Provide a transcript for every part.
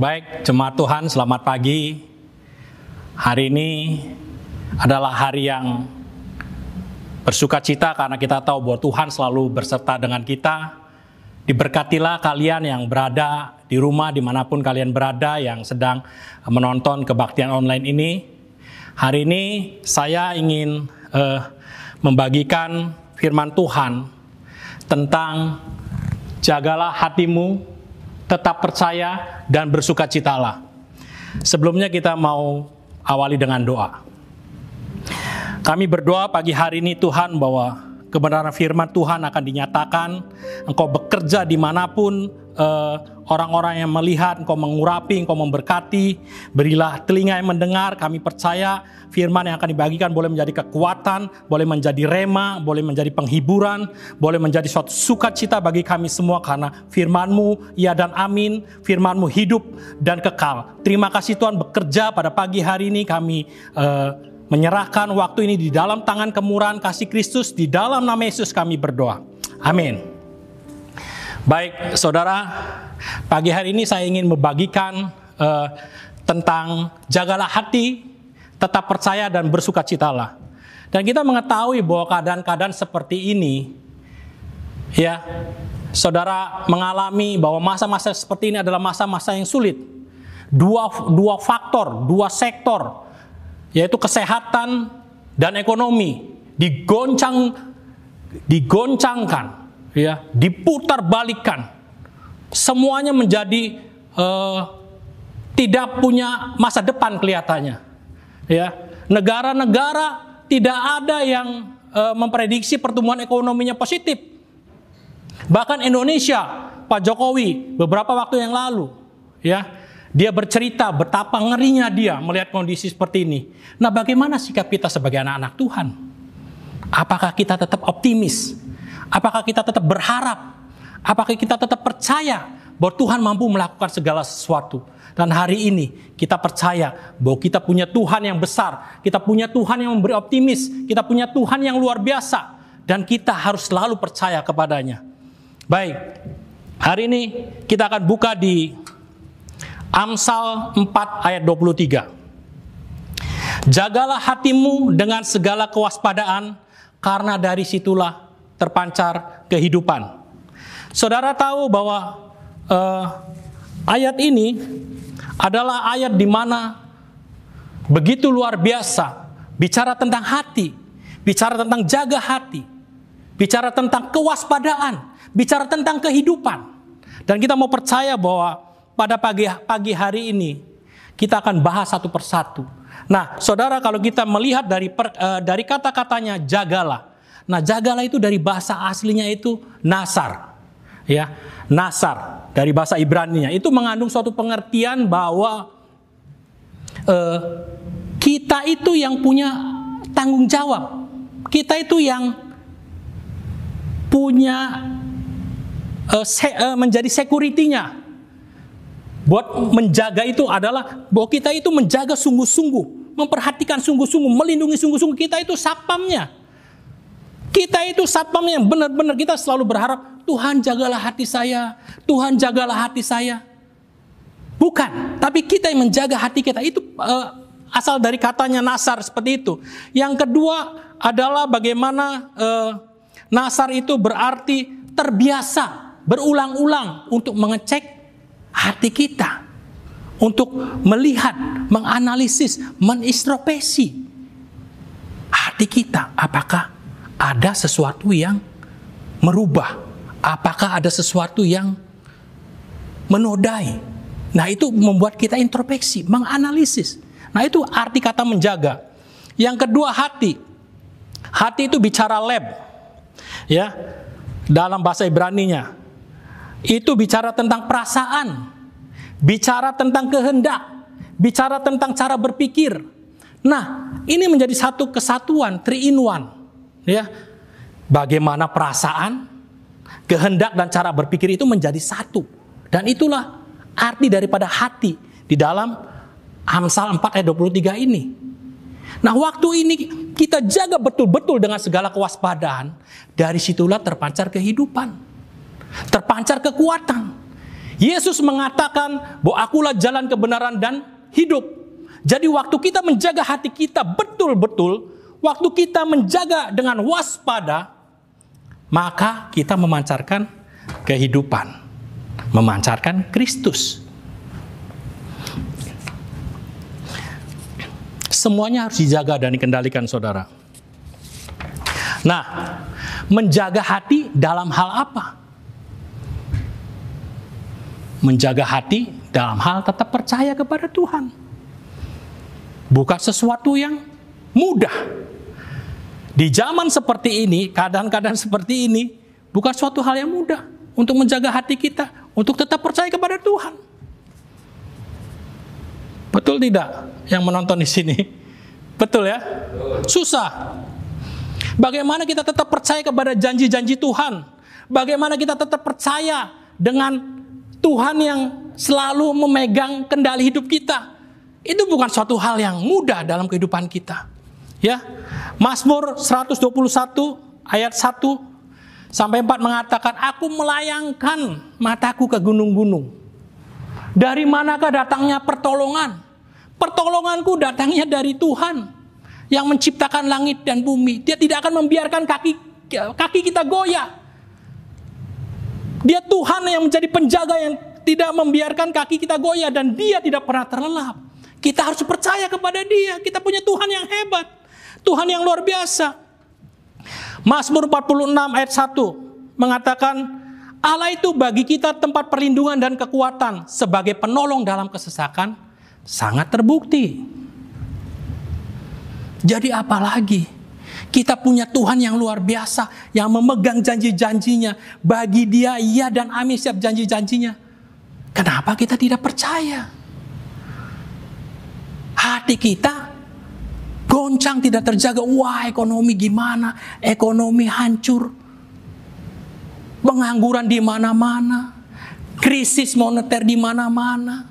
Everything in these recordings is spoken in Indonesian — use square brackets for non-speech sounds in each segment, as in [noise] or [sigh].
Baik, jemaat Tuhan, selamat pagi. Hari ini adalah hari yang bersuka cita karena kita tahu bahwa Tuhan selalu berserta dengan kita. Diberkatilah kalian yang berada di rumah di mana pun kalian berada yang sedang menonton kebaktian online ini. Hari ini saya ingin uh, membagikan firman Tuhan tentang jagalah hatimu, tetap percaya dan bersukacitalah. Sebelumnya kita mau awali dengan doa. Kami berdoa pagi hari ini Tuhan bahwa kebenaran firman Tuhan akan dinyatakan. Engkau bekerja di mana pun eh, orang-orang yang melihat, engkau mengurapi, engkau memberkati. Berilah telinga yang mendengar, kami percaya firman yang akan dibagikan boleh menjadi kekuatan, boleh menjadi rema, boleh menjadi penghiburan, boleh menjadi suatu sukacita bagi kami semua karena firmanmu, ya dan amin, firmanmu hidup dan kekal. Terima kasih Tuhan bekerja pada pagi hari ini kami uh, menyerahkan waktu ini di dalam tangan kemurahan kasih Kristus, di dalam nama Yesus kami berdoa. Amin. Baik, saudara, pagi hari ini saya ingin membagikan uh, tentang jagalah hati, tetap percaya dan bersukacitalah. Dan kita mengetahui bahwa keadaan-keadaan seperti ini, ya, saudara mengalami bahwa masa-masa seperti ini adalah masa-masa yang sulit. Dua, dua faktor, dua sektor yaitu kesehatan dan ekonomi digoncang digoncangkan ya diputar balikan semuanya menjadi uh, tidak punya masa depan kelihatannya ya negara-negara tidak ada yang uh, memprediksi pertumbuhan ekonominya positif bahkan Indonesia Pak Jokowi beberapa waktu yang lalu ya dia bercerita betapa ngerinya dia melihat kondisi seperti ini. Nah, bagaimana sikap kita sebagai anak-anak Tuhan? Apakah kita tetap optimis? Apakah kita tetap berharap? Apakah kita tetap percaya bahwa Tuhan mampu melakukan segala sesuatu? Dan hari ini kita percaya bahwa kita punya Tuhan yang besar, kita punya Tuhan yang memberi optimis, kita punya Tuhan yang luar biasa, dan kita harus selalu percaya kepadanya. Baik, hari ini kita akan buka di Amsal 4 ayat 23. Jagalah hatimu dengan segala kewaspadaan, karena dari situlah terpancar kehidupan. Saudara tahu bahwa uh, ayat ini adalah ayat di mana begitu luar biasa, bicara tentang hati, bicara tentang jaga hati, bicara tentang kewaspadaan, bicara tentang kehidupan. Dan kita mau percaya bahwa pada pagi pagi hari ini kita akan bahas satu persatu. Nah, saudara kalau kita melihat dari per, uh, dari kata-katanya jagalah. Nah, jagalah itu dari bahasa aslinya itu nasar. Ya, nasar dari bahasa Ibrani-nya. Itu mengandung suatu pengertian bahwa uh, kita itu yang punya tanggung jawab. Kita itu yang punya uh, se, uh, menjadi security-nya buat menjaga itu adalah bahwa kita itu menjaga sungguh-sungguh, memperhatikan sungguh-sungguh, melindungi sungguh-sungguh. Kita itu sapamnya. Kita itu satpamnya yang benar-benar kita selalu berharap Tuhan jagalah hati saya, Tuhan jagalah hati saya. Bukan, tapi kita yang menjaga hati kita itu uh, asal dari katanya nasar seperti itu. Yang kedua adalah bagaimana uh, nasar itu berarti terbiasa berulang-ulang untuk mengecek hati kita untuk melihat, menganalisis, menistropesi hati kita. Apakah ada sesuatu yang merubah? Apakah ada sesuatu yang menodai? Nah, itu membuat kita introspeksi, menganalisis. Nah, itu arti kata menjaga. Yang kedua hati. Hati itu bicara lab. Ya. Dalam bahasa Ibrani-nya itu bicara tentang perasaan, bicara tentang kehendak, bicara tentang cara berpikir. Nah, ini menjadi satu kesatuan, three in one. Ya. Bagaimana perasaan, kehendak dan cara berpikir itu menjadi satu. Dan itulah arti daripada hati di dalam Amsal 4 ayat 23 ini. Nah, waktu ini kita jaga betul-betul dengan segala kewaspadaan, dari situlah terpancar kehidupan terpancar kekuatan. Yesus mengatakan bahwa akulah jalan kebenaran dan hidup. Jadi waktu kita menjaga hati kita betul-betul, waktu kita menjaga dengan waspada, maka kita memancarkan kehidupan, memancarkan Kristus. Semuanya harus dijaga dan dikendalikan saudara. Nah, menjaga hati dalam hal apa? Menjaga hati dalam hal tetap percaya kepada Tuhan. Bukan sesuatu yang mudah. Di zaman seperti ini, keadaan-keadaan seperti ini, bukan suatu hal yang mudah untuk menjaga hati kita, untuk tetap percaya kepada Tuhan. Betul tidak yang menonton di sini? Betul ya? Susah. Bagaimana kita tetap percaya kepada janji-janji Tuhan? Bagaimana kita tetap percaya dengan Tuhan yang selalu memegang kendali hidup kita? Itu bukan suatu hal yang mudah dalam kehidupan kita. Ya. Mazmur 121 ayat 1 sampai 4 mengatakan, "Aku melayangkan mataku ke gunung-gunung. Dari manakah datangnya pertolongan? Pertolonganku datangnya dari Tuhan yang menciptakan langit dan bumi. Dia tidak akan membiarkan kaki kaki kita goyah. Dia Tuhan yang menjadi penjaga yang tidak membiarkan kaki kita goyah dan dia tidak pernah terlelap. Kita harus percaya kepada dia. Kita punya Tuhan yang hebat. Tuhan yang luar biasa. Mazmur 46 ayat 1 mengatakan Allah itu bagi kita tempat perlindungan dan kekuatan sebagai penolong dalam kesesakan sangat terbukti. Jadi apa lagi? Kita punya Tuhan yang luar biasa yang memegang janji-janjinya. Bagi dia iya dan amin siap janji-janjinya. Kenapa kita tidak percaya? Hati kita goncang tidak terjaga. Wah ekonomi gimana? Ekonomi hancur pengangguran di mana-mana, krisis moneter di mana-mana,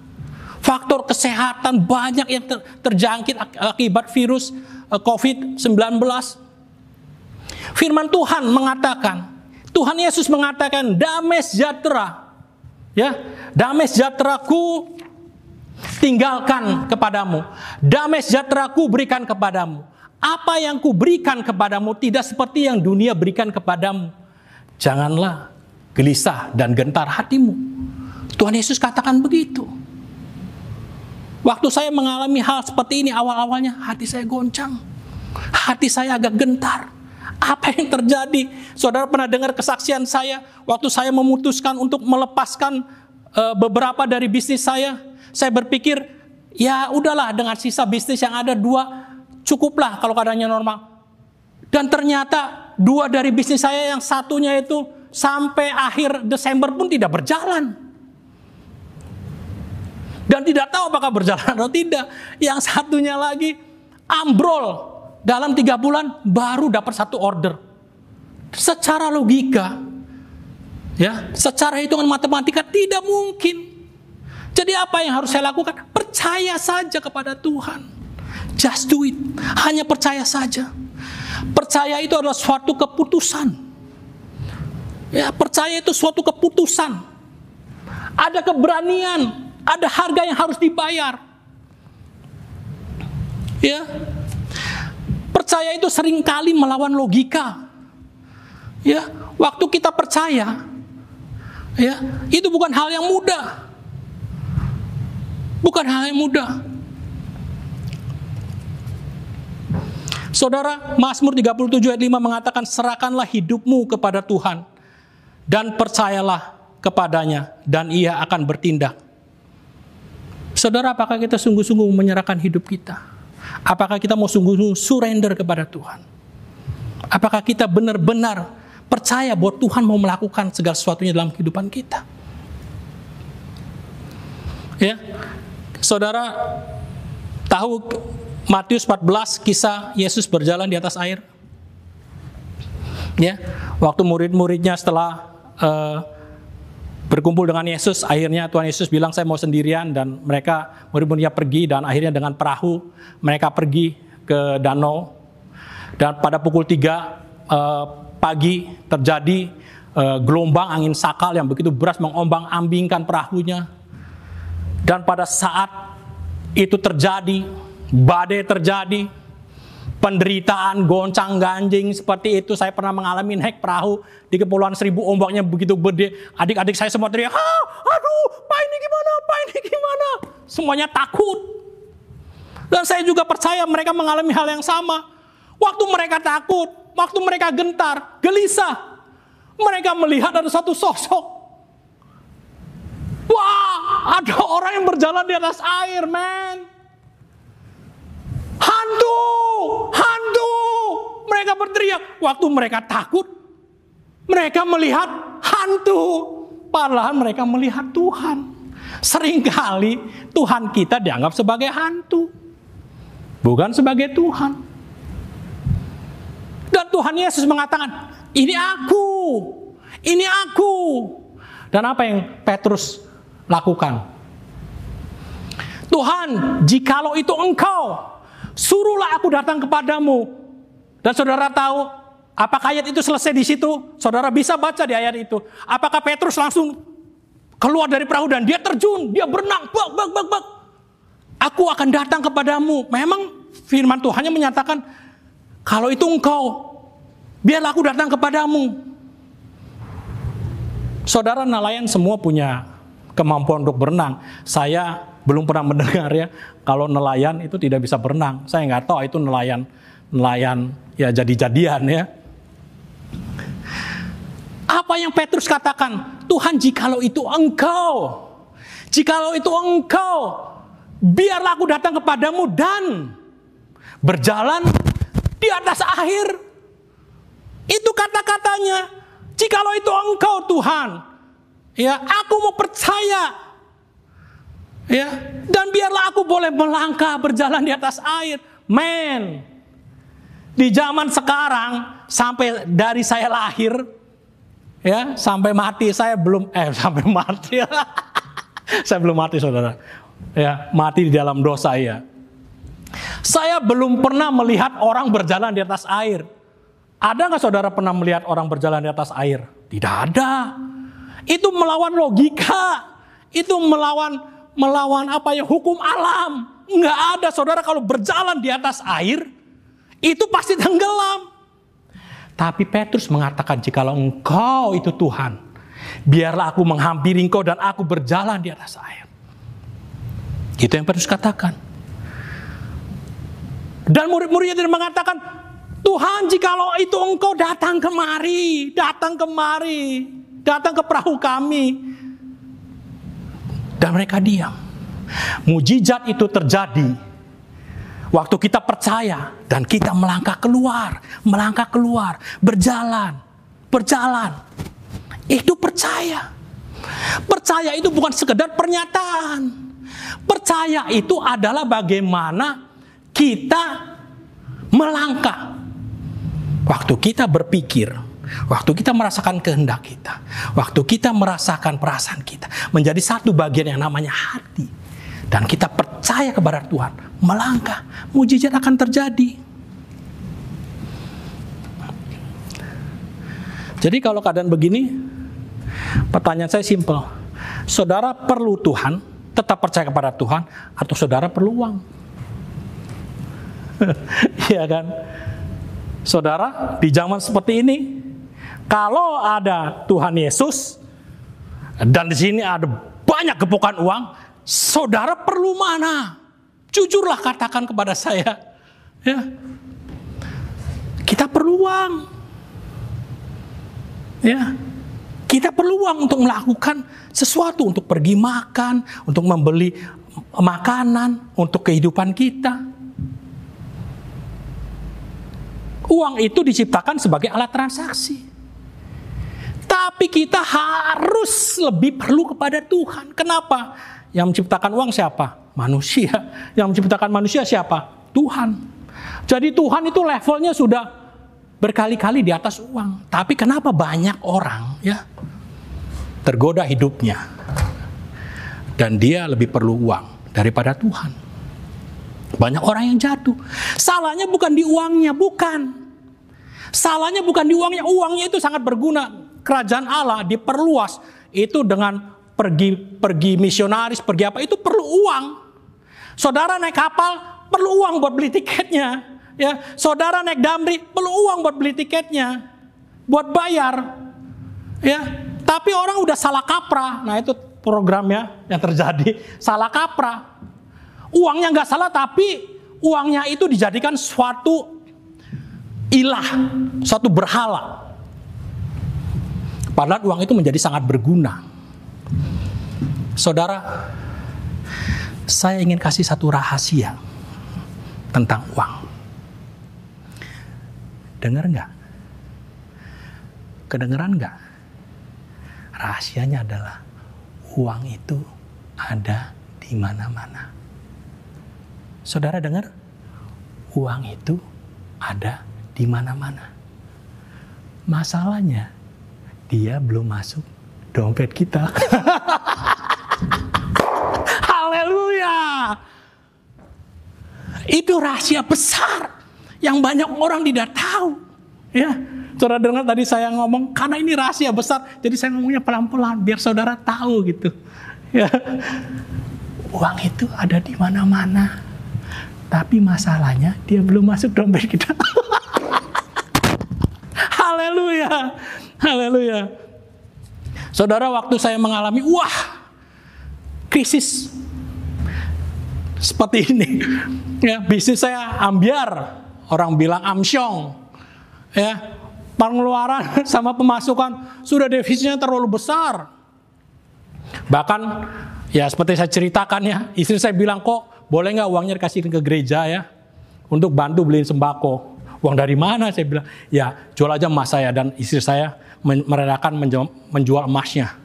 faktor kesehatan banyak yang ter terjangkit ak akibat virus uh, COVID-19. Firman Tuhan mengatakan, Tuhan Yesus mengatakan, damai sejahtera, ya, damai sejahteraku tinggalkan kepadamu, damai sejahteraku berikan kepadamu. Apa yang ku berikan kepadamu tidak seperti yang dunia berikan kepadamu Janganlah gelisah dan gentar hatimu. Tuhan Yesus katakan begitu. Waktu saya mengalami hal seperti ini awal-awalnya hati saya goncang. Hati saya agak gentar. Apa yang terjadi? Saudara pernah dengar kesaksian saya waktu saya memutuskan untuk melepaskan uh, beberapa dari bisnis saya. Saya berpikir, ya udahlah dengan sisa bisnis yang ada dua cukuplah kalau keadaannya normal. Dan ternyata dua dari bisnis saya yang satunya itu sampai akhir Desember pun tidak berjalan. Dan tidak tahu apakah berjalan atau tidak. Yang satunya lagi ambrol dalam tiga bulan baru dapat satu order. Secara logika, ya, secara hitungan matematika tidak mungkin. Jadi apa yang harus saya lakukan? Percaya saja kepada Tuhan. Just do it. Hanya percaya saja. Percaya itu adalah suatu keputusan. Ya, percaya itu suatu keputusan. Ada keberanian, ada harga yang harus dibayar. Ya. Percaya itu sering kali melawan logika. Ya, waktu kita percaya, ya, itu bukan hal yang mudah. Bukan hal yang mudah. Saudara, Mazmur 37 ayat 5 mengatakan serahkanlah hidupmu kepada Tuhan dan percayalah kepadanya dan ia akan bertindak. Saudara, apakah kita sungguh-sungguh menyerahkan hidup kita? Apakah kita mau sungguh-sungguh surrender kepada Tuhan? Apakah kita benar-benar percaya bahwa Tuhan mau melakukan segala sesuatunya dalam kehidupan kita? Ya, saudara tahu Matius 14 kisah Yesus berjalan di atas air. Ya, waktu murid-muridnya setelah uh, berkumpul dengan Yesus, akhirnya Tuhan Yesus bilang saya mau sendirian dan mereka murid-muridnya pergi dan akhirnya dengan perahu mereka pergi ke danau dan pada pukul 3 uh, eh, pagi terjadi uh, gelombang angin sakal yang begitu beras mengombang-ambingkan perahunya. Dan pada saat itu terjadi, badai terjadi, penderitaan, goncang ganjing seperti itu. Saya pernah mengalami naik perahu di kepulauan seribu ombaknya begitu gede. Adik-adik saya semua teriak, ah, aduh, pak ini gimana, pak ini gimana. Semuanya takut. Dan saya juga percaya mereka mengalami hal yang sama. Waktu mereka takut, waktu mereka gentar, gelisah, mereka melihat ada satu sosok. Wah, ada orang yang berjalan di atas air, man. Hantu, hantu. Mereka berteriak. Waktu mereka takut, mereka melihat hantu. Padahal mereka melihat Tuhan. Seringkali Tuhan kita dianggap sebagai hantu. Bukan sebagai Tuhan. Dan Tuhan Yesus mengatakan, ini aku, ini aku. Dan apa yang Petrus lakukan? Tuhan, jikalau itu engkau, suruhlah aku datang kepadamu. Dan saudara tahu, apakah ayat itu selesai di situ? Saudara bisa baca di ayat itu. Apakah Petrus langsung keluar dari perahu dan dia terjun, dia berenang, bak, bak, bak, bak. Aku akan datang kepadamu. Memang firman Tuhannya menyatakan, kalau itu engkau, biarlah aku datang kepadamu. Saudara nelayan semua punya kemampuan untuk berenang. Saya belum pernah mendengar ya kalau nelayan itu tidak bisa berenang. Saya nggak tahu itu nelayan nelayan ya jadi-jadian ya. Apa yang Petrus katakan? Tuhan jikalau itu engkau, jikalau itu engkau, biarlah aku datang kepadamu dan berjalan di atas air. Itu kata-katanya. Jikalau itu engkau Tuhan, ya aku mau percaya. Ya, dan biarlah aku boleh melangkah berjalan di atas air. Men, di zaman sekarang sampai dari saya lahir ya sampai mati saya belum eh [laughs] sampai mati. [laughs] Saya belum mati saudara. Ya mati di dalam dosa ya. Saya belum pernah melihat orang berjalan di atas air. Ada nggak saudara pernah melihat orang berjalan di atas air? Tidak ada itu melawan logika itu melawan melawan apa ya hukum alam nggak ada saudara kalau berjalan di atas air itu pasti tenggelam tapi Petrus mengatakan, jikalau engkau itu Tuhan, biarlah aku menghampiri engkau dan aku berjalan di atas air. Itu yang Petrus katakan. Dan murid-muridnya tidak mengatakan, Tuhan jikalau itu engkau datang kemari, datang kemari, datang ke perahu kami. Dan mereka diam. Mujizat itu terjadi Waktu kita percaya dan kita melangkah keluar, melangkah keluar, berjalan, berjalan. Itu percaya. Percaya itu bukan sekedar pernyataan. Percaya itu adalah bagaimana kita melangkah. Waktu kita berpikir, waktu kita merasakan kehendak kita, waktu kita merasakan perasaan kita, menjadi satu bagian yang namanya hati dan kita percaya kepada Tuhan, melangkah, mujizat akan terjadi. Jadi kalau keadaan begini, pertanyaan saya simpel. Saudara perlu Tuhan, tetap percaya kepada Tuhan, atau saudara perlu uang? [laughs] Iya kan? Saudara, di zaman seperti ini, kalau ada Tuhan Yesus, dan di sini ada banyak gepukan uang, Saudara perlu mana? Jujurlah katakan kepada saya. Ya. Kita perlu uang. Ya. Kita perlu uang untuk melakukan sesuatu, untuk pergi makan, untuk membeli makanan, untuk kehidupan kita. Uang itu diciptakan sebagai alat transaksi. Tapi kita harus lebih perlu kepada Tuhan. Kenapa? Yang menciptakan uang siapa? Manusia. Yang menciptakan manusia siapa? Tuhan. Jadi Tuhan itu levelnya sudah berkali-kali di atas uang. Tapi kenapa banyak orang ya tergoda hidupnya dan dia lebih perlu uang daripada Tuhan. Banyak orang yang jatuh. Salahnya bukan di uangnya, bukan. Salahnya bukan di uangnya. Uangnya itu sangat berguna. Kerajaan Allah diperluas itu dengan pergi pergi misionaris, pergi apa itu perlu uang. Saudara naik kapal perlu uang buat beli tiketnya. Ya, saudara naik damri perlu uang buat beli tiketnya, buat bayar. Ya, tapi orang udah salah kaprah. Nah itu programnya yang terjadi [laughs] salah kaprah. Uangnya nggak salah tapi uangnya itu dijadikan suatu ilah, suatu berhala. Padahal uang itu menjadi sangat berguna. Saudara, saya ingin kasih satu rahasia tentang uang. Dengar nggak? Kedengeran nggak? Rahasianya adalah uang itu ada di mana-mana. Saudara dengar? Uang itu ada di mana-mana. Masalahnya, dia belum masuk dompet kita. [laughs] Haleluya. Itu rahasia besar yang banyak orang tidak tahu. Ya, saudara dengar tadi saya ngomong karena ini rahasia besar, jadi saya ngomongnya pelan-pelan biar saudara tahu gitu. Ya, uang itu ada di mana-mana. Tapi masalahnya dia belum masuk dompet kita. [laughs] Haleluya. Haleluya. Saudara waktu saya mengalami wah krisis seperti ini. Ya, bisnis saya ambiar, orang bilang amsyong. Ya, pengeluaran [laughs] sama pemasukan sudah defisitnya terlalu besar. Bahkan ya seperti saya ceritakan ya, istri saya bilang kok boleh nggak uangnya dikasihin ke gereja ya untuk bantu beliin sembako. Uang dari mana? Saya bilang, ya jual aja emas saya. Dan istri saya merelakan menjual emasnya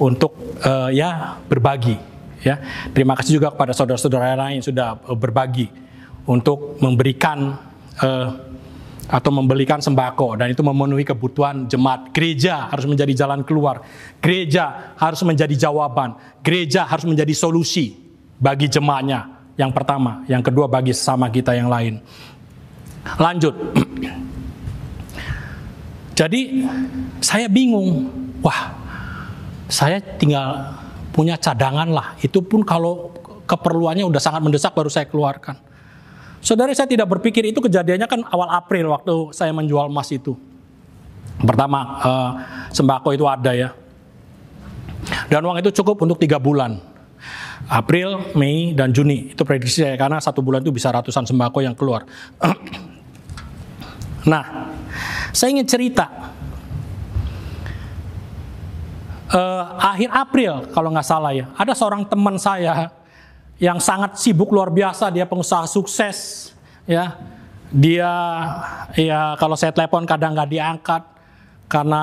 untuk uh, ya berbagi ya. Terima kasih juga kepada saudara-saudara lain yang sudah uh, berbagi untuk memberikan uh, atau membelikan sembako. Dan itu memenuhi kebutuhan jemaat. Gereja harus menjadi jalan keluar. Gereja harus menjadi jawaban. Gereja harus menjadi solusi bagi jemaatnya. Yang pertama. Yang kedua bagi sesama kita yang lain lanjut jadi saya bingung wah saya tinggal punya cadangan lah. Itu pun kalau keperluannya udah sangat mendesak baru saya keluarkan. Saudara saya tidak berpikir itu kejadiannya kan awal April waktu saya menjual emas itu. Pertama uh, sembako itu ada ya. Dan uang itu cukup untuk tiga bulan. April, Mei, dan Juni. Itu prediksi saya karena satu bulan itu bisa ratusan sembako yang keluar. [clears throat] nah, saya ingin cerita uh, akhir April kalau nggak salah ya, ada seorang teman saya yang sangat sibuk luar biasa, dia pengusaha sukses, ya. Dia ya kalau saya telepon kadang nggak diangkat karena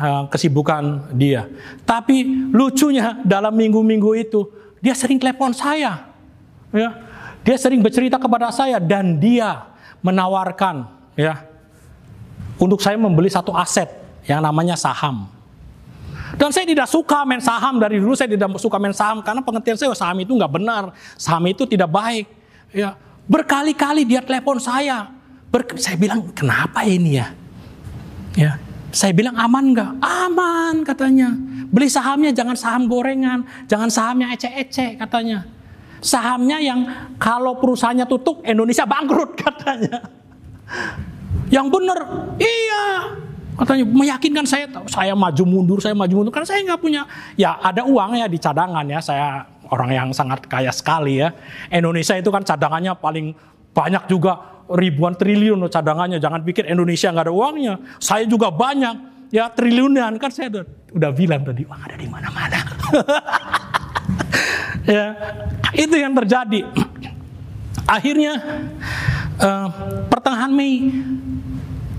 uh, kesibukan dia. Tapi lucunya dalam minggu-minggu itu dia sering telepon saya, ya. Dia sering bercerita kepada saya dan dia menawarkan, ya, untuk saya membeli satu aset yang namanya saham. Dan saya tidak suka main saham dari dulu saya tidak suka main saham karena pengertian saya saham itu nggak benar, saham itu tidak baik. Ya berkali-kali dia telepon saya, Ber saya bilang kenapa ini ya? Ya saya bilang aman nggak? Aman katanya. Beli sahamnya jangan saham gorengan, jangan sahamnya ecek-ecek katanya. Sahamnya yang kalau perusahaannya tutup Indonesia bangkrut [laughs] katanya. Yang benar, iya Katanya meyakinkan saya, saya maju mundur, saya maju mundur. Karena saya nggak punya, ya ada uang ya di cadangan ya. Saya orang yang sangat kaya sekali ya. Indonesia itu kan cadangannya paling banyak juga ribuan triliun cadangannya. Jangan pikir Indonesia nggak ada uangnya. Saya juga banyak ya triliunan kan saya udah, udah bilang tadi uang ada di mana-mana. [laughs] ya itu yang terjadi. [clears throat] Akhirnya uh, pertengahan Mei.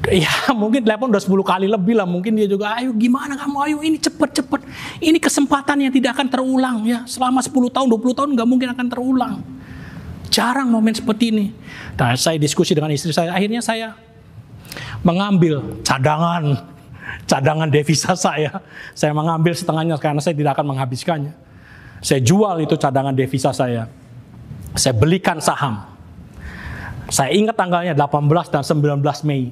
Ya [laughs] mungkin telepon udah 10 kali lebih lah. Mungkin dia juga ayo gimana kamu? Ayo ini cepet cepet. Ini kesempatan yang tidak akan terulang ya. Selama 10 tahun 20 tahun nggak mungkin akan terulang. Jarang momen seperti ini. Nah saya diskusi dengan istri saya. Akhirnya saya mengambil cadangan [laughs] cadangan devisa saya. Saya mengambil setengahnya karena saya tidak akan menghabiskannya. Saya jual itu cadangan devisa saya. Saya belikan saham saya ingat tanggalnya 18 dan 19 Mei.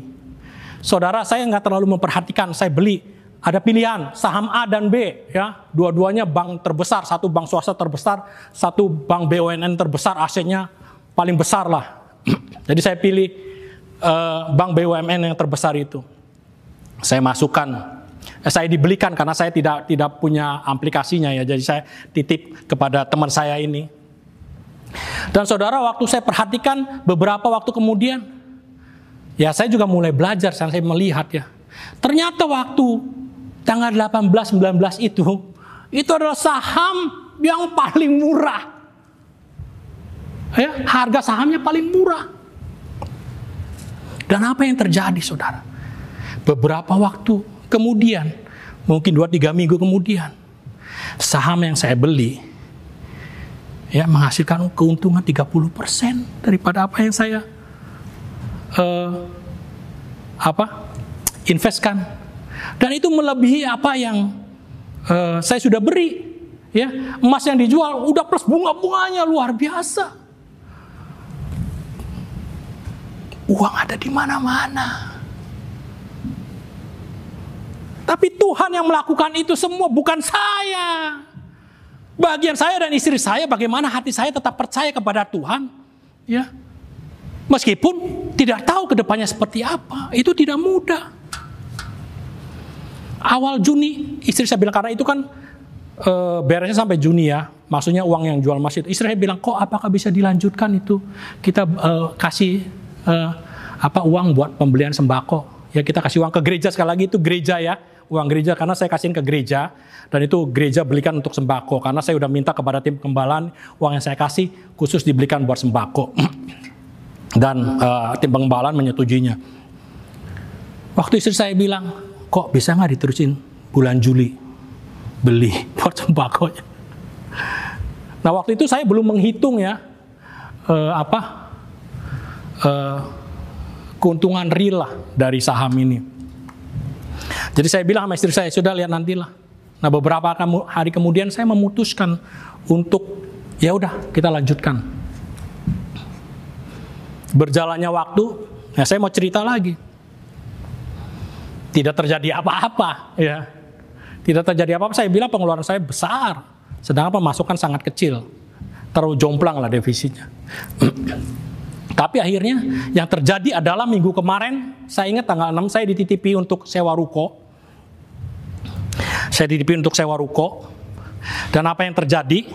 Saudara saya nggak terlalu memperhatikan, saya beli. Ada pilihan saham A dan B ya. Dua-duanya bank terbesar. Satu bank swasta terbesar satu bank BUMN terbesar asetnya paling besar lah. [clears throat] Jadi saya pilih uh, bank BUMN yang terbesar itu. Saya masukkan. Eh, saya dibelikan karena saya tidak tidak punya aplikasinya ya. Jadi saya titip kepada teman saya ini dan saudara waktu saya perhatikan beberapa waktu kemudian ya saya juga mulai belajar saya melihat ya ternyata waktu tanggal 18 19 itu itu adalah saham yang paling murah. Ya, harga sahamnya paling murah. Dan apa yang terjadi saudara? Beberapa waktu kemudian, mungkin 2-3 minggu kemudian, saham yang saya beli ya menghasilkan keuntungan 30% daripada apa yang saya uh, apa investkan dan itu melebihi apa yang uh, saya sudah beri. Ya, emas yang dijual udah plus bunga-bunganya luar biasa. Uang ada di mana-mana. Tapi Tuhan yang melakukan itu semua bukan saya. Bagian saya dan istri saya bagaimana hati saya tetap percaya kepada Tuhan. Ya. Meskipun tidak tahu ke depannya seperti apa, itu tidak mudah. Awal Juni istri saya bilang karena itu kan e, beresnya sampai Juni ya. Maksudnya uang yang jual itu istri saya bilang kok apakah bisa dilanjutkan itu? Kita e, kasih e, apa uang buat pembelian sembako. Ya kita kasih uang ke gereja. Sekali lagi itu gereja ya uang gereja karena saya kasihin ke gereja dan itu gereja belikan untuk sembako. Karena saya udah minta kepada tim pengembalian uang yang saya kasih khusus dibelikan buat sembako. [clears throat] Dan uh, tim pengembalian menyetujuinya. Waktu istri saya bilang kok bisa nggak diterusin bulan Juli? Beli [laughs] buat sembako nah waktu itu saya belum menghitung ya eh, apa eh, keuntungan real lah dari saham ini jadi saya bilang sama istri saya sudah lihat nantilah. Nah beberapa hari kemudian saya memutuskan untuk ya udah kita lanjutkan. Berjalannya waktu ya saya mau cerita lagi. Tidak terjadi apa-apa ya. Tidak terjadi apa-apa saya bilang pengeluaran saya besar sedangkan pemasukan sangat kecil. Terlalu jomplang lah defisitnya [clears throat] tapi akhirnya yang terjadi adalah minggu kemarin saya ingat tanggal 6 saya dititipi untuk sewa ruko saya dititipi untuk sewa ruko dan apa yang terjadi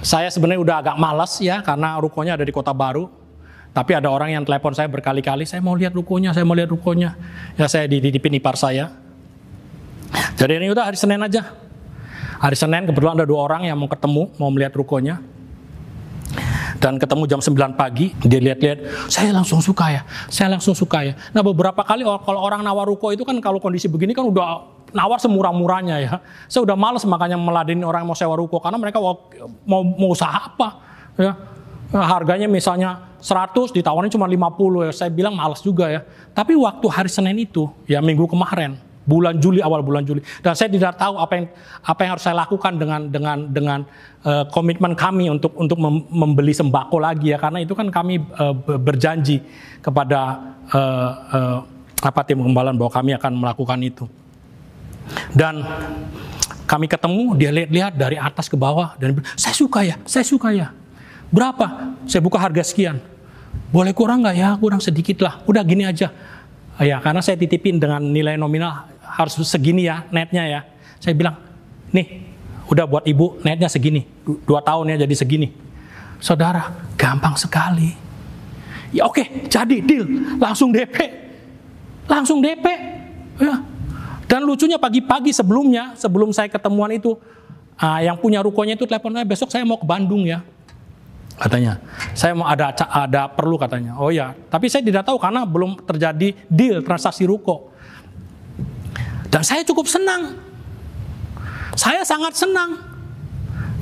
saya sebenarnya udah agak malas ya karena rukonya ada di kota baru tapi ada orang yang telepon saya berkali-kali, saya mau lihat rukonya, saya mau lihat rukonya. Ya saya dititipin ipar saya. Jadi ini udah hari Senin aja. Hari Senin kebetulan ada dua orang yang mau ketemu, mau melihat rukonya. Dan ketemu jam 9 pagi, dia lihat-lihat, saya langsung suka ya, saya langsung suka ya. Nah beberapa kali kalau orang nawar ruko itu kan kalau kondisi begini kan udah nawar semurah-murahnya ya. Saya udah males makanya meladeni orang yang mau sewa ruko karena mereka mau mau, usaha apa ya. Harganya misalnya 100 ditawarin cuma 50 ya. Saya bilang malas juga ya. Tapi waktu hari Senin itu ya minggu kemarin bulan Juli awal bulan Juli dan saya tidak tahu apa yang apa yang harus saya lakukan dengan dengan dengan uh, komitmen kami untuk untuk membeli sembako lagi ya karena itu kan kami uh, berjanji kepada uh, uh, apa tim pengembalian bahwa kami akan melakukan itu dan kami ketemu dia lihat-lihat dari atas ke bawah dan saya suka ya saya suka ya berapa saya buka harga sekian boleh kurang nggak ya? Kurang sedikit lah. Udah gini aja. Ya karena saya titipin dengan nilai nominal harus segini ya netnya ya. Saya bilang, nih udah buat ibu netnya segini. Dua tahun ya jadi segini. Saudara, gampang sekali. Ya oke, jadi deal. Langsung DP. Langsung DP. Ya. Dan lucunya pagi-pagi sebelumnya, sebelum saya ketemuan itu, uh, yang punya rukonya itu teleponnya besok saya mau ke Bandung ya katanya. Saya mau ada ada perlu katanya. Oh ya, tapi saya tidak tahu karena belum terjadi deal transaksi ruko. Dan saya cukup senang. Saya sangat senang.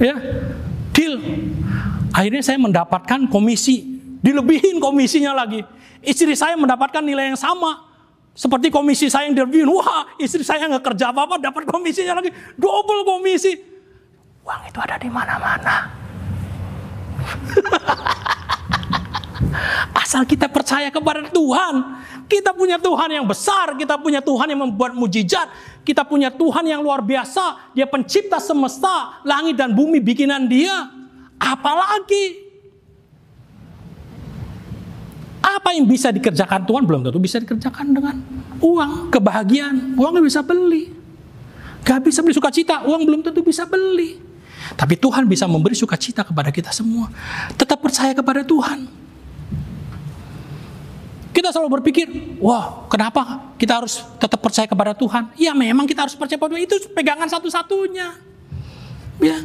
Ya, deal. Akhirnya saya mendapatkan komisi, dilebihin komisinya lagi. Istri saya mendapatkan nilai yang sama. Seperti komisi saya yang dilebihin. Wah, istri saya nggak kerja apa-apa, dapat komisinya lagi. Double komisi. Uang itu ada di mana-mana. [laughs] Asal kita percaya kepada Tuhan, Kita punya Tuhan yang besar, kita punya Tuhan yang membuat mujizat, kita punya Tuhan yang luar biasa. Dia pencipta semesta, langit dan bumi bikinan Dia. Apalagi apa yang bisa dikerjakan Tuhan belum tentu bisa dikerjakan dengan uang, kebahagiaan. Uang bisa beli. Gak bisa beli sukacita, uang belum tentu bisa beli. Tapi Tuhan bisa memberi sukacita kepada kita semua. Tetap percaya kepada Tuhan. Kita selalu berpikir, wah kenapa kita harus tetap percaya kepada Tuhan? Ya memang kita harus percaya Tuhan, itu pegangan satu-satunya. Ya,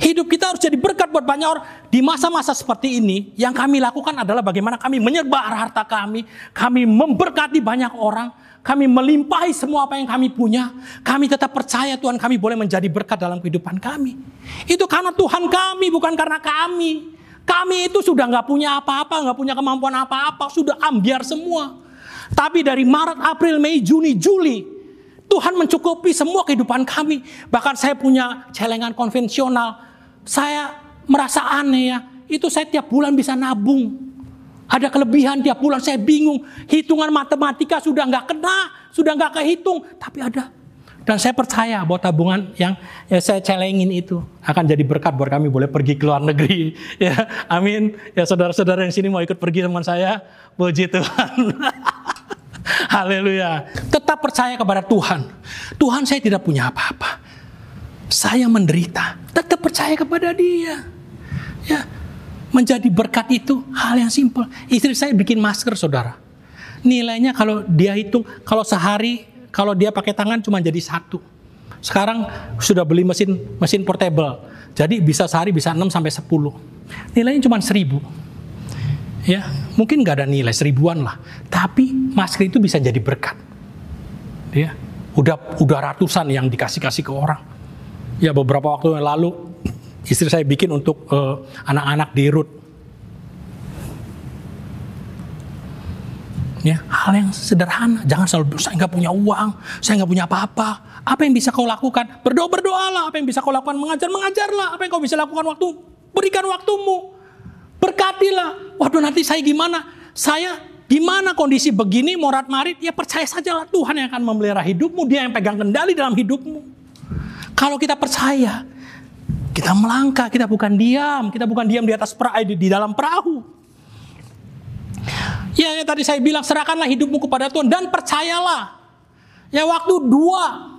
Hidup kita harus jadi berkat buat banyak orang. Di masa-masa seperti ini, yang kami lakukan adalah bagaimana kami menyebar harta kami, kami memberkati banyak orang, kami melimpahi semua apa yang kami punya. Kami tetap percaya Tuhan kami boleh menjadi berkat dalam kehidupan kami. Itu karena Tuhan kami, bukan karena kami. Kami itu sudah nggak punya apa-apa, nggak punya kemampuan apa-apa, sudah ambiar semua. Tapi dari Maret, April, Mei, Juni, Juli, Tuhan mencukupi semua kehidupan kami. Bahkan saya punya celengan konvensional, saya merasa aneh ya. Itu saya tiap bulan bisa nabung. Ada kelebihan tiap bulan saya bingung. Hitungan matematika sudah nggak kena, sudah nggak kehitung, tapi ada. Dan saya percaya bahwa tabungan yang ya saya celengin itu akan jadi berkat buat kami boleh pergi ke luar negeri. [laughs] Ya, amin. Ya saudara-saudara yang sini mau ikut pergi teman saya, puji Tuhan. [laughs] Haleluya. Tetap percaya kepada Tuhan. Tuhan saya tidak punya apa-apa saya menderita, tetap percaya kepada dia. Ya, menjadi berkat itu hal yang simpel. Istri saya bikin masker, saudara. Nilainya kalau dia hitung, kalau sehari, kalau dia pakai tangan cuma jadi satu. Sekarang sudah beli mesin mesin portable. Jadi bisa sehari bisa 6 sampai 10. Nilainya cuma 1000. Ya, mungkin nggak ada nilai seribuan lah. Tapi masker itu bisa jadi berkat. Ya, udah udah ratusan yang dikasih-kasih ke orang. Ya beberapa waktu yang lalu istri saya bikin untuk uh, anak-anak di Rut. Ya, hal yang sederhana. Jangan selalu saya nggak punya uang, saya nggak punya apa-apa. Apa yang bisa kau lakukan? Berdoa berdoalah. Apa yang bisa kau lakukan? Mengajar mengajarlah. Apa yang kau bisa lakukan waktu? Berikan waktumu. Berkatilah. Waduh nanti saya gimana? Saya gimana kondisi begini morat marit? Ya percaya sajalah Tuhan yang akan memelihara hidupmu. Dia yang pegang kendali dalam hidupmu. Kalau kita percaya, kita melangkah, kita bukan diam, kita bukan diam di atas perahu, di, di dalam perahu. Ya, ya tadi saya bilang serahkanlah hidupmu kepada Tuhan dan percayalah. Ya waktu dua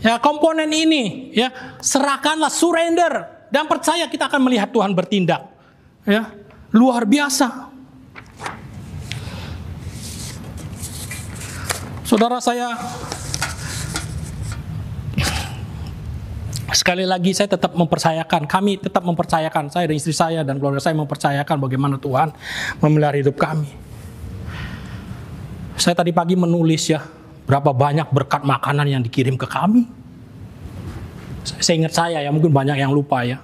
ya komponen ini ya serahkanlah surrender dan percaya kita akan melihat Tuhan bertindak. Ya, luar biasa. Saudara saya Sekali lagi saya tetap mempercayakan, kami tetap mempercayakan, saya dan istri saya dan keluarga saya mempercayakan bagaimana Tuhan memelihara hidup kami. Saya tadi pagi menulis ya, berapa banyak berkat makanan yang dikirim ke kami. Saya ingat saya ya, mungkin banyak yang lupa ya.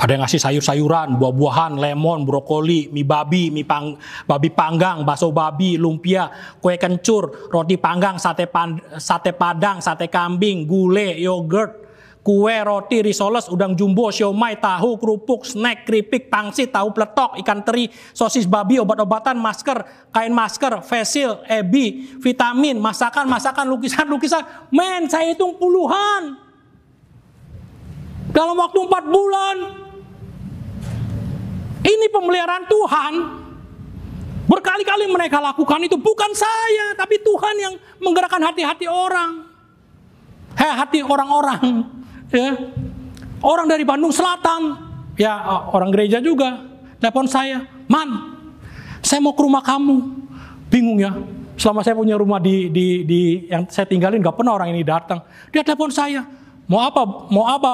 Ada yang ngasih sayur-sayuran, buah-buahan, lemon, brokoli, mie babi, mie pang, babi panggang, bakso babi, lumpia, kue kencur, roti panggang, sate, pan, sate padang, sate kambing, gulai, yogurt, kue, roti, risoles, udang jumbo, siomay, tahu, kerupuk, snack, keripik, pangsit, tahu peletok, ikan teri, sosis babi, obat-obatan, masker, kain masker, facial, ebi, vitamin, masakan, masakan, lukisan, lukisan. Men, saya hitung puluhan. Dalam waktu empat bulan. Ini pemeliharaan Tuhan. Berkali-kali mereka lakukan itu bukan saya, tapi Tuhan yang menggerakkan hati-hati orang. Heh, hati orang-orang ya. Orang dari Bandung Selatan, ya orang gereja juga, telepon saya, man, saya mau ke rumah kamu, bingung ya, selama saya punya rumah di, di, di yang saya tinggalin nggak pernah orang ini datang, dia telepon saya, mau apa, mau apa,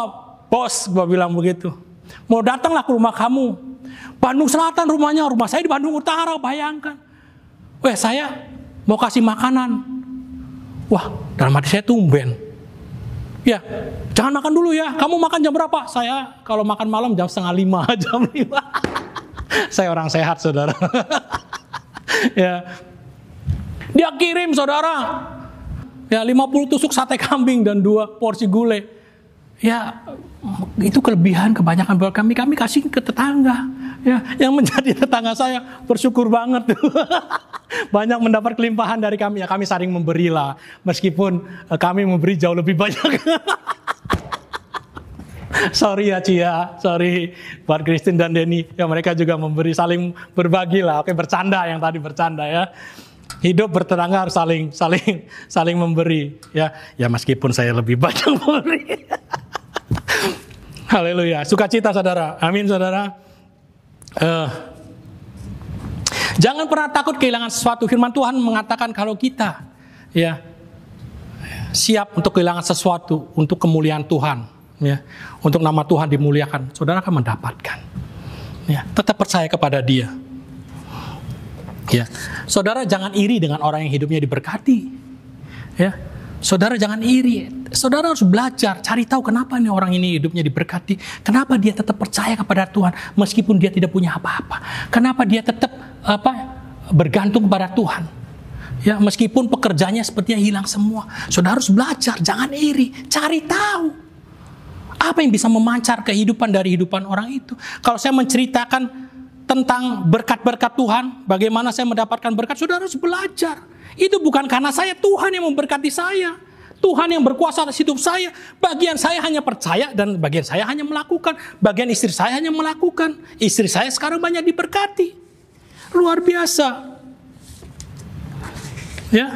bos, gue bilang begitu, mau datanglah ke rumah kamu, Bandung Selatan rumahnya, rumah saya di Bandung Utara, bayangkan, weh saya mau kasih makanan, wah dalam hati saya tumben, Ya, jangan makan dulu ya. Kamu makan jam berapa? Saya kalau makan malam jam setengah lima, [laughs] jam lima. Saya orang sehat, saudara. [laughs] ya, dia kirim saudara. Ya 50 tusuk sate kambing dan dua porsi gulai. Ya, itu kelebihan kebanyakan buat kami. Kami kasih ke tetangga. Ya, yang menjadi [laughs] tetangga saya bersyukur banget. [laughs] banyak mendapat kelimpahan dari kami. Ya, kami saling memberilah. Meskipun eh, kami memberi jauh lebih banyak. [laughs] sorry ya Cia, sorry buat Christine dan Denny. Ya mereka juga memberi saling berbagi lah. Oke bercanda yang tadi bercanda ya. Hidup bertetangga harus saling saling saling memberi ya. Ya meskipun saya lebih banyak memberi. [laughs] Haleluya. Sukacita saudara. Amin saudara. Uh, jangan pernah takut kehilangan sesuatu. Firman Tuhan mengatakan kalau kita ya siap untuk kehilangan sesuatu untuk kemuliaan Tuhan, ya, untuk nama Tuhan dimuliakan, saudara akan mendapatkan. Ya, tetap percaya kepada Dia. Ya, saudara jangan iri dengan orang yang hidupnya diberkati. Ya, Saudara jangan iri. Saudara harus belajar, cari tahu kenapa nih orang ini hidupnya diberkati. Kenapa dia tetap percaya kepada Tuhan meskipun dia tidak punya apa-apa. Kenapa dia tetap apa bergantung kepada Tuhan. Ya, meskipun pekerjaannya sepertinya hilang semua. Saudara harus belajar, jangan iri, cari tahu. Apa yang bisa memancar kehidupan dari hidupan orang itu? Kalau saya menceritakan tentang berkat-berkat Tuhan, bagaimana saya mendapatkan berkat, saudara harus belajar. Itu bukan karena saya, Tuhan yang memberkati saya. Tuhan yang berkuasa atas hidup saya. Bagian saya hanya percaya dan bagian saya hanya melakukan. Bagian istri saya hanya melakukan. Istri saya sekarang banyak diberkati. Luar biasa. Ya,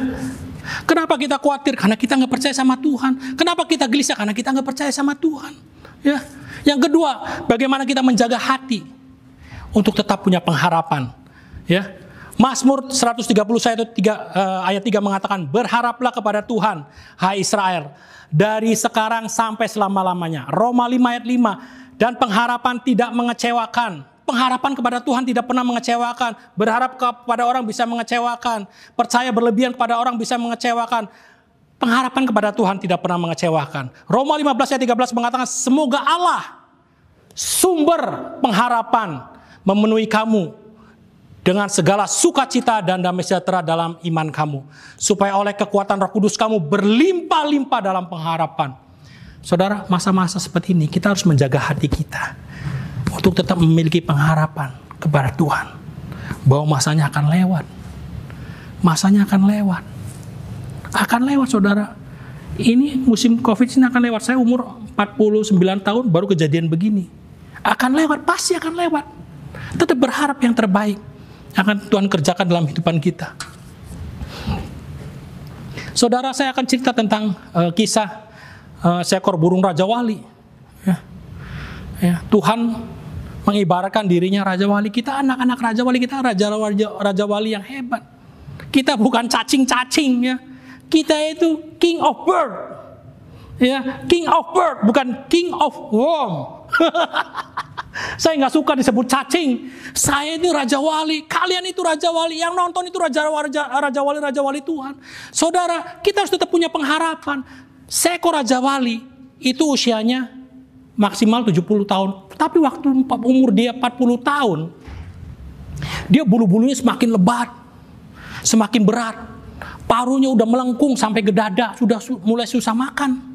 Kenapa kita khawatir? Karena kita nggak percaya sama Tuhan. Kenapa kita gelisah? Karena kita nggak percaya sama Tuhan. Ya. Yang kedua, bagaimana kita menjaga hati untuk tetap punya pengharapan. Ya. Mazmur 131 ayat 3, uh, ayat 3 mengatakan, Berharaplah kepada Tuhan, hai Israel, dari sekarang sampai selama-lamanya. Roma 5 ayat 5, dan pengharapan tidak mengecewakan. Pengharapan kepada Tuhan tidak pernah mengecewakan. Berharap kepada orang bisa mengecewakan. Percaya berlebihan kepada orang bisa mengecewakan. Pengharapan kepada Tuhan tidak pernah mengecewakan. Roma 15 ayat 13 mengatakan, Semoga Allah, sumber pengharapan, memenuhi kamu dengan segala sukacita dan damai sejahtera dalam iman kamu, supaya oleh kekuatan Roh Kudus kamu berlimpah-limpah dalam pengharapan. Saudara, masa-masa seperti ini kita harus menjaga hati kita untuk tetap memiliki pengharapan kepada Tuhan bahwa masanya akan lewat. Masanya akan lewat. Akan lewat, Saudara. Ini musim Covid ini akan lewat. Saya umur 49 tahun baru kejadian begini. Akan lewat, pasti akan lewat. Tetap berharap yang terbaik akan Tuhan kerjakan dalam kehidupan kita. Saudara, saya akan cerita tentang uh, kisah uh, seekor burung Raja Wali. Ya. Ya, Tuhan mengibaratkan dirinya Raja Wali. Kita anak-anak Raja Wali, kita Raja, Raja, Raja Wali yang hebat. Kita bukan cacing-cacing ya. Kita itu King of Bird. Ya, King of Bird, bukan King of Worm. [laughs] Saya nggak suka disebut cacing. Saya ini raja wali. Kalian itu raja wali. Yang nonton itu raja raja raja wali raja wali Tuhan. Saudara, kita harus tetap punya pengharapan. Seekor raja wali itu usianya maksimal 70 tahun. Tapi waktu umur dia 40 tahun, dia bulu-bulunya semakin lebat, semakin berat. Parunya udah melengkung sampai ke dada, sudah mulai susah makan.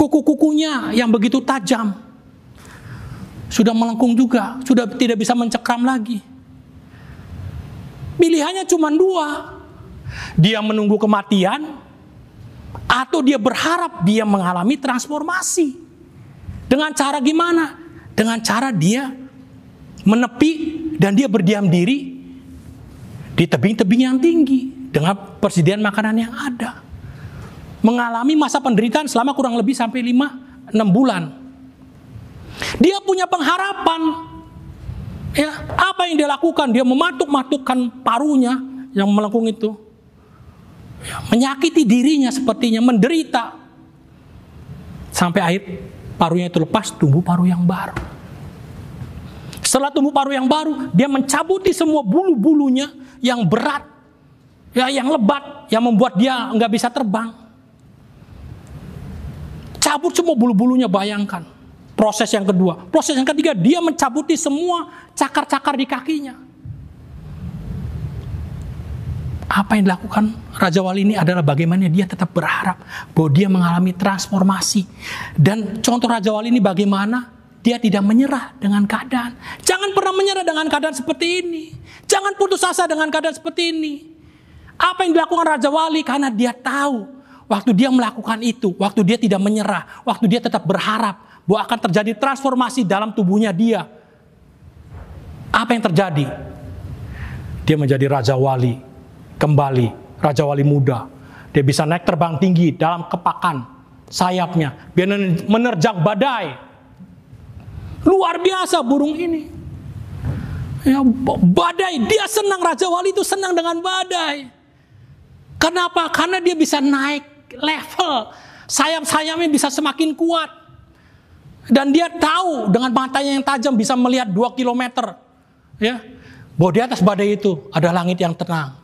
Kuku-kukunya yang begitu tajam, sudah melengkung juga, sudah tidak bisa mencekram lagi. Pilihannya cuma dua. Dia menunggu kematian atau dia berharap dia mengalami transformasi. Dengan cara gimana? Dengan cara dia menepi dan dia berdiam diri di tebing-tebing yang tinggi dengan persediaan makanan yang ada. Mengalami masa penderitaan selama kurang lebih sampai 5 6 bulan. Dia punya pengharapan. Ya, apa yang dia lakukan? Dia mematuk-matukkan parunya yang melengkung itu. Ya, menyakiti dirinya sepertinya, menderita. Sampai akhir parunya itu lepas, tumbuh paru yang baru. Setelah tumbuh paru yang baru, dia mencabuti semua bulu-bulunya yang berat, ya yang lebat, yang membuat dia nggak bisa terbang. Cabut semua bulu-bulunya, bayangkan. Proses yang kedua. Proses yang ketiga, dia mencabuti semua cakar-cakar di kakinya. apa yang dilakukan Raja Wali ini adalah bagaimana dia tetap berharap bahwa dia mengalami transformasi. Dan contoh Raja Wali ini bagaimana dia tidak menyerah dengan keadaan. Jangan pernah menyerah dengan keadaan seperti ini. Jangan putus asa dengan keadaan seperti ini. Apa yang dilakukan Raja Wali karena dia tahu waktu dia melakukan itu, waktu dia tidak menyerah, waktu dia tetap berharap bahwa akan terjadi transformasi dalam tubuhnya dia. Apa yang terjadi? Dia menjadi Raja Wali kembali Raja Wali Muda. Dia bisa naik terbang tinggi dalam kepakan sayapnya. Biar menerjang badai. Luar biasa burung ini. Ya, badai, dia senang Raja Wali itu senang dengan badai. Kenapa? Karena dia bisa naik level. Sayap-sayapnya bisa semakin kuat. Dan dia tahu dengan matanya yang tajam bisa melihat 2 km. Ya, bahwa di atas badai itu ada langit yang tenang.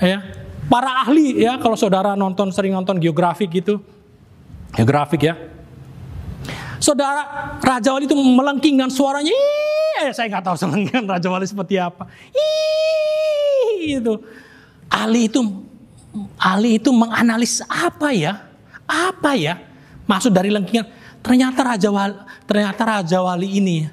Ya. Para ahli ya kalau saudara nonton sering nonton geografi gitu. Geografik ya. Saudara Raja Wali itu melengking dengan suaranya Ih, saya nggak tahu [laughs] selengkingan Raja Wali seperti apa. Ih, itu. Ahli itu ahli itu menganalisis apa ya apa ya maksud dari lengkingan ternyata Raja Wali ternyata Raja Wali ini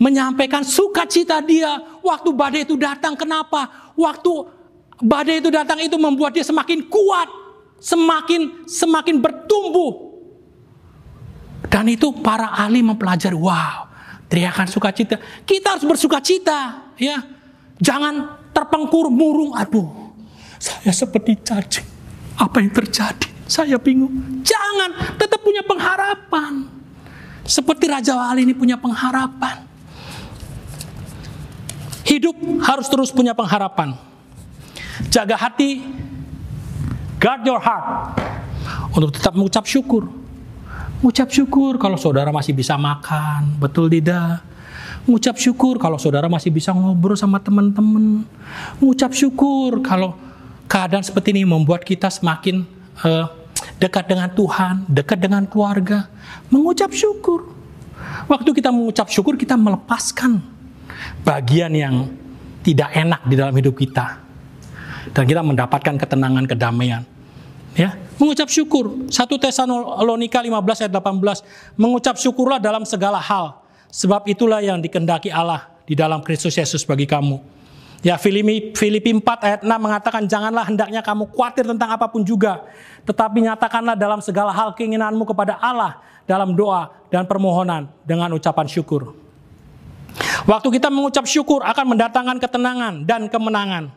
menyampaikan sukacita dia waktu badai itu datang kenapa waktu Badai itu datang itu membuat dia semakin kuat, semakin semakin bertumbuh. Dan itu para ahli mempelajari, wow, teriakan sukacita. Kita harus bersukacita, ya. Jangan terpengkur murung, aduh. Saya seperti cacing. Apa yang terjadi? Saya bingung. Jangan, tetap punya pengharapan. Seperti Raja Wali ini punya pengharapan. Hidup harus terus punya pengharapan. Jaga hati, guard your heart untuk tetap mengucap syukur. Mengucap syukur kalau saudara masih bisa makan, betul tidak? Mengucap syukur kalau saudara masih bisa ngobrol sama teman-teman. Mengucap syukur kalau keadaan seperti ini membuat kita semakin uh, dekat dengan Tuhan, dekat dengan keluarga. Mengucap syukur. Waktu kita mengucap syukur, kita melepaskan bagian yang tidak enak di dalam hidup kita dan kita mendapatkan ketenangan kedamaian. Ya, mengucap syukur. 1 Tesalonika 15 ayat 18, mengucap syukurlah dalam segala hal, sebab itulah yang dikendaki Allah di dalam Kristus Yesus bagi kamu. Ya, Filipi, Filipi 4 ayat 6 mengatakan, janganlah hendaknya kamu khawatir tentang apa pun juga, tetapi nyatakanlah dalam segala hal keinginanmu kepada Allah dalam doa dan permohonan dengan ucapan syukur. Waktu kita mengucap syukur akan mendatangkan ketenangan dan kemenangan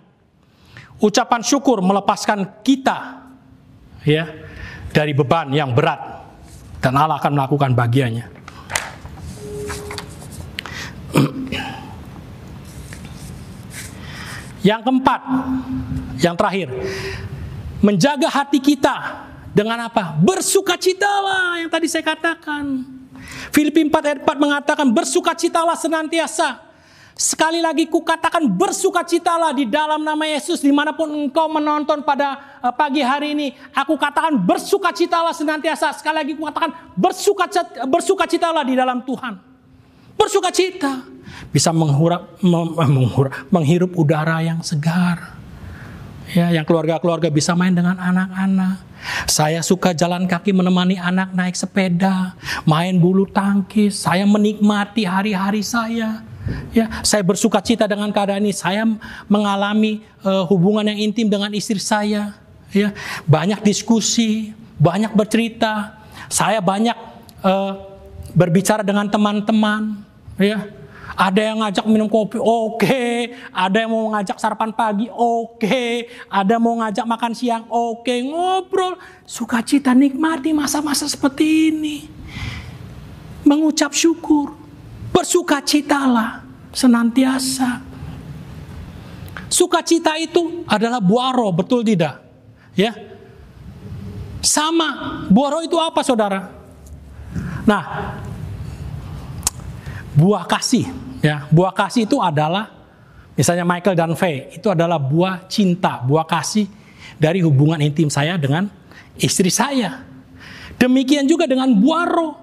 ucapan syukur melepaskan kita ya dari beban yang berat dan Allah akan melakukan bagiannya. [clears throat] Yang keempat, yang terakhir, menjaga hati kita dengan apa? Bersukacitalah yang tadi saya katakan. Filipi 4 ayat 4 mengatakan bersukacitalah senantiasa Sekali lagi kukatakan bersukacitalah di dalam nama Yesus di mana pun engkau menonton pada eh, pagi hari ini. Aku katakan bersukacitalah senantiasa. Sekali lagi kukatakan bersukacita, bersukacitalah di dalam Tuhan. Bersukacita. Bisa menghurap, menghurap, menghirup udara yang segar. Ya, yang keluarga-keluarga bisa main dengan anak-anak. Saya suka jalan kaki menemani anak naik sepeda, main bulu tangkis. Saya menikmati hari-hari saya. Ya, saya bersuka cita dengan keadaan ini. Saya mengalami uh, hubungan yang intim dengan istri saya. Ya, banyak diskusi, banyak bercerita. Saya banyak uh, berbicara dengan teman-teman. Ya, ada yang ngajak minum kopi, oke. Okay. Ada yang mau ngajak sarapan pagi, oke. Okay. Ada mau ngajak makan siang, oke. Okay. Ngobrol, sukacita nikmati masa-masa seperti ini. Mengucap syukur, Bersukacitalah senantiasa. Sukacita itu adalah buah roh, betul tidak? Ya. Sama, buah roh itu apa saudara? Nah, buah kasih, ya. Buah kasih itu adalah misalnya Michael dan Faye, itu adalah buah cinta, buah kasih dari hubungan intim saya dengan istri saya. Demikian juga dengan buah roh.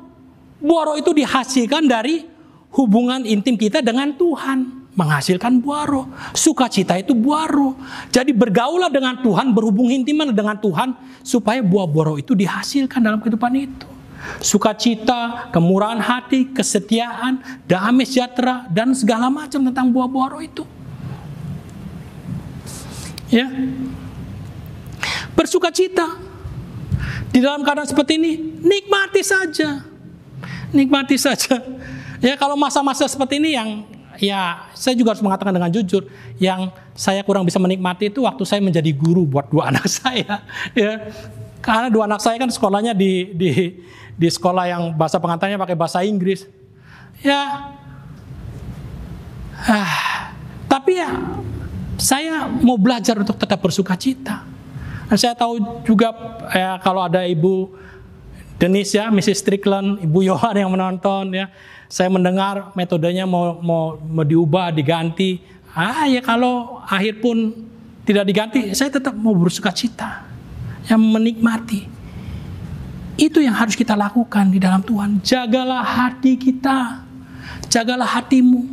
Buah roh itu dihasilkan dari hubungan intim kita dengan Tuhan. menghasilkan buah roh. Sukacita itu buah roh. Jadi bergaulah dengan Tuhan, berhubung intiman dengan Tuhan supaya buah-buah roh itu dihasilkan dalam kehidupan itu. Sukacita, kemurahan hati, kesetiaan, damai sejahtera dan segala macam tentang buah-buah roh itu. Ya. Bersukacita. Di dalam keadaan seperti ini, nikmati saja. Nikmati saja. Ya kalau masa-masa seperti ini yang ya saya juga harus mengatakan dengan jujur yang saya kurang bisa menikmati itu waktu saya menjadi guru buat dua [laughs] anak saya ya karena dua anak saya kan sekolahnya di di di sekolah yang bahasa pengantarnya pakai bahasa Inggris ya ah, tapi ya saya mau belajar untuk tetap bersuka cita dan saya tahu juga ya, kalau ada ibu Denise ya, Mrs. Strickland, Ibu Yohan yang menonton ya, saya mendengar metodenya mau, mau, mau diubah, diganti. Ah ya kalau akhir pun tidak diganti, saya tetap mau bersuka cita. Yang menikmati. Itu yang harus kita lakukan di dalam Tuhan. Jagalah hati kita. Jagalah hatimu.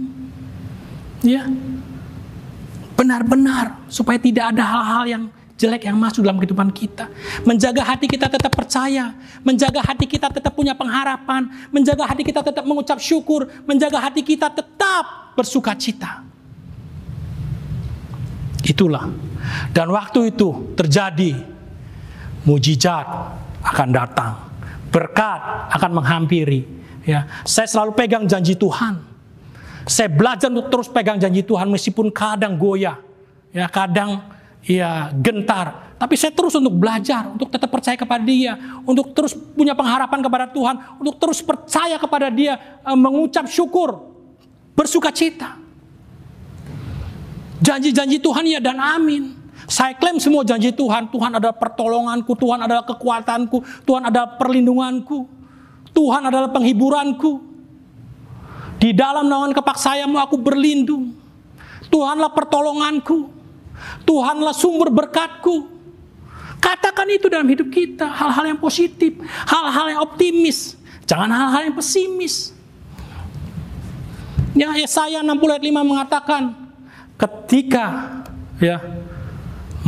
Ya. Benar-benar supaya tidak ada hal-hal yang jelek yang masuk dalam kehidupan kita. Menjaga hati kita tetap percaya, menjaga hati kita tetap punya pengharapan, menjaga hati kita tetap mengucap syukur, menjaga hati kita tetap bersuka cita. Itulah. Dan waktu itu terjadi mujizat akan datang. Berkat akan menghampiri. Ya, saya selalu pegang janji Tuhan. Saya belajar untuk terus pegang janji Tuhan meskipun kadang goyah. Ya, kadang ya gentar. Tapi saya terus untuk belajar, untuk tetap percaya kepada dia, untuk terus punya pengharapan kepada Tuhan, untuk terus percaya kepada dia, eh, mengucap syukur, bersuka cita. Janji-janji Tuhan ya dan amin. Saya klaim semua janji Tuhan. Tuhan adalah pertolonganku, Tuhan adalah kekuatanku, Tuhan adalah perlindunganku, Tuhan adalah penghiburanku. Di dalam naungan kepaksayamu aku berlindung. Tuhanlah pertolonganku. Tuhanlah sumber berkatku. Katakan itu dalam hidup kita, hal-hal yang positif, hal-hal yang optimis, jangan hal-hal yang pesimis. Ya, Yesaya 60 ayat 5 mengatakan, ketika ya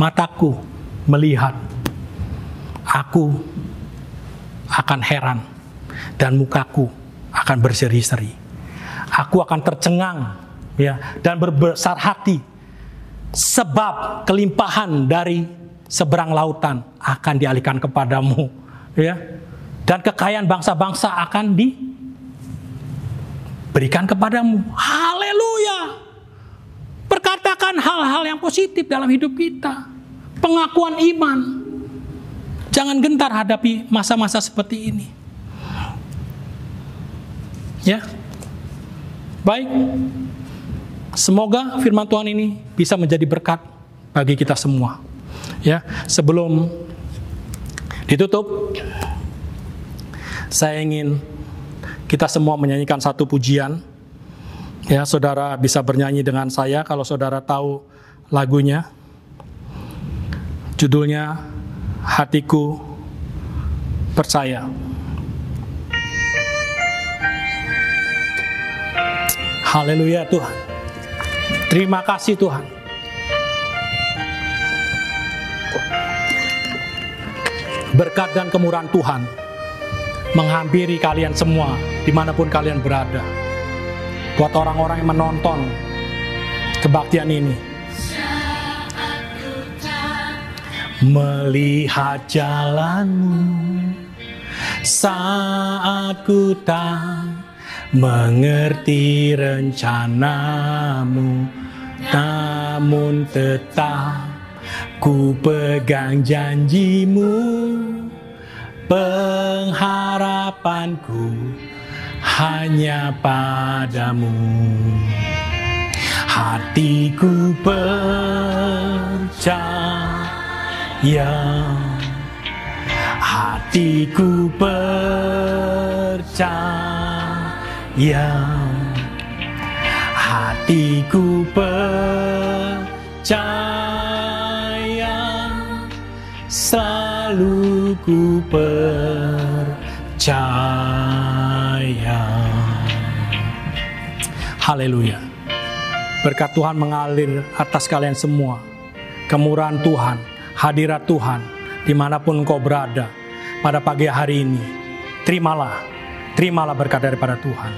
mataku melihat, aku akan heran dan mukaku akan berseri-seri. Aku akan tercengang ya dan berbesar hati sebab kelimpahan dari seberang lautan akan dialihkan kepadamu ya. Dan kekayaan bangsa-bangsa akan diberikan kepadamu. Haleluya perkatakan hal-hal yang positif dalam hidup kita. Pengakuan iman. Jangan gentar hadapi masa-masa seperti ini. Ya. Baik. Semoga firman Tuhan ini bisa menjadi berkat bagi kita semua. Ya, sebelum ditutup saya ingin kita semua menyanyikan satu pujian. Ya, saudara bisa bernyanyi dengan saya kalau saudara tahu lagunya. Judulnya Hatiku Percaya. Haleluya Tuhan. Terima kasih Tuhan. Berkat dan kemurahan Tuhan menghampiri kalian semua di mana pun kalian berada. Buat orang-orang yang menonton kebaktian ini. Melihat jalanmu saat ku tak mengerti rencanamu namun tetap ku pegang janjimu pengharapanku hanya padamu. Hatiku percaya. Hatiku percaya. Hatiku percaya. Selalu ku percaya haleluya Berkat Tuhan mengalir atas kalian semua. Kemurahan Tuhan, hadirat Tuhan, di mana pun engkau berada pada pagi hari ini. Terimalah, terimalah berkat daripada Tuhan.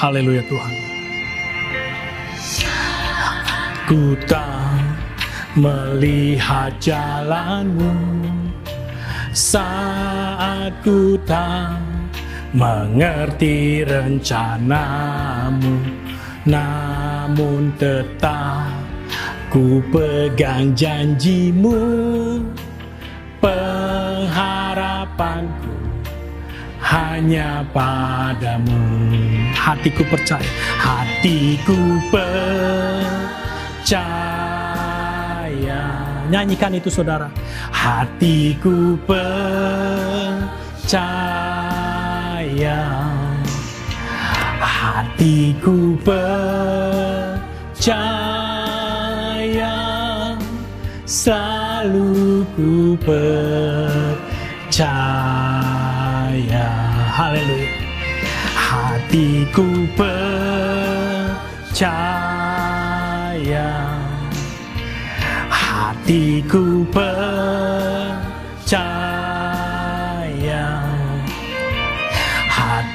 Haleluya Tuhan. Ku tak melihat jalanmu saat ku tak mengerti rencanamu namun tetap ku pegang janjimu. Pengharapanku hanya padamu. Hatiku percaya hatiku percaya. Nyanyikan itu saudara. Hatiku percaya sayang Hatiku percaya Selalu ku percaya. Haleluya. Hatiku percaya Hatiku percaya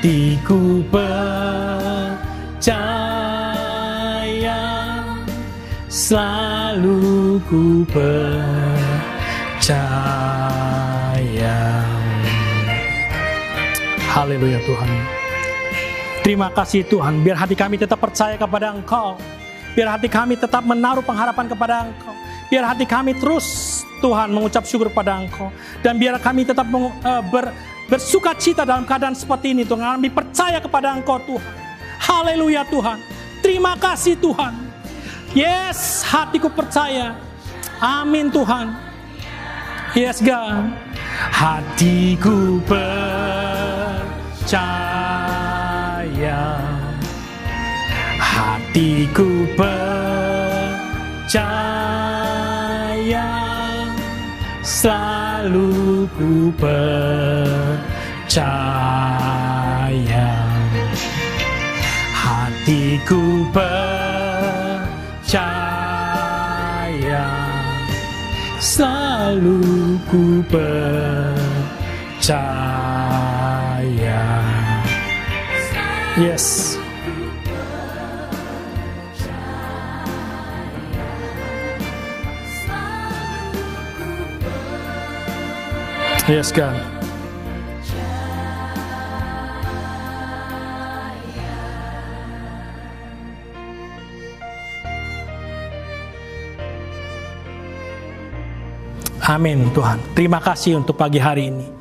hatiku percaya selalu ku percaya. Haleluya Tuhan. Terima kasih Tuhan. Biar hati kami tetap percaya kepada Engkau. Biar hati kami tetap menaruh pengharapan kepada Engkau. Biar hati kami terus Tuhan mengucap syukur pada Engkau. Dan biar kami tetap uh, ber, bersuka cita dalam keadaan seperti ini Tuhan. Kami percaya kepada Engkau Tuhan. Haleluya Tuhan. Terima kasih Tuhan. Yes, hatiku percaya. Amin Tuhan. Yes God. Hatiku percaya. Hatiku percaya. Selalu ku percaya. Hatiku percaya selalu ku percaya. Yes Yes, God. Amin Tuhan. Terima kasih untuk pagi hari ini.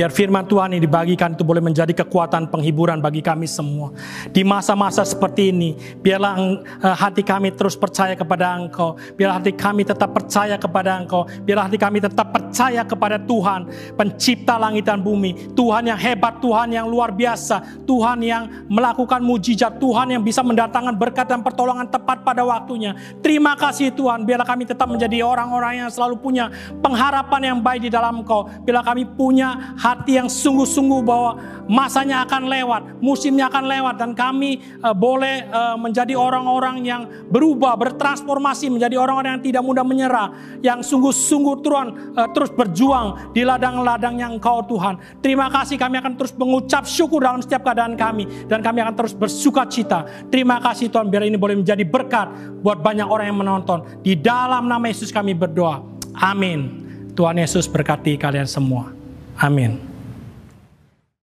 Biar firman Tuhan yang dibagikan itu boleh menjadi kekuatan penghiburan bagi kami semua. Di masa-masa seperti ini, biarlah uh, hati kami terus percaya kepada Engkau. Biarlah hati kami tetap percaya kepada Engkau. Biarlah hati kami tetap percaya kepada Tuhan, pencipta langit dan bumi. Tuhan yang hebat, Tuhan yang luar biasa. Tuhan yang melakukan mujizat. Tuhan yang bisa mendatangkan berkat dan pertolongan tepat pada waktunya. Terima kasih Tuhan. Biarlah kami tetap menjadi orang-orang yang selalu punya pengharapan yang baik di dalam Engkau. Biarlah kami punya hati yang sungguh-sungguh bahwa masanya akan lewat, musimnya akan lewat dan kami uh, boleh uh, menjadi orang-orang yang berubah, bertransformasi menjadi orang-orang yang tidak mudah menyerah, yang sungguh-sungguh Tuhan uh, terus berjuang di ladang-ladang yang Engkau Tuhan. Terima kasih kami akan terus mengucap syukur dalam setiap keadaan kami dan kami akan terus bersuka cita. Terima kasih Tuhan biar ini boleh menjadi berkat buat banyak orang yang menonton. Di dalam nama Yesus kami berdoa. Amin. Tuhan Yesus berkati kalian semua. Amin.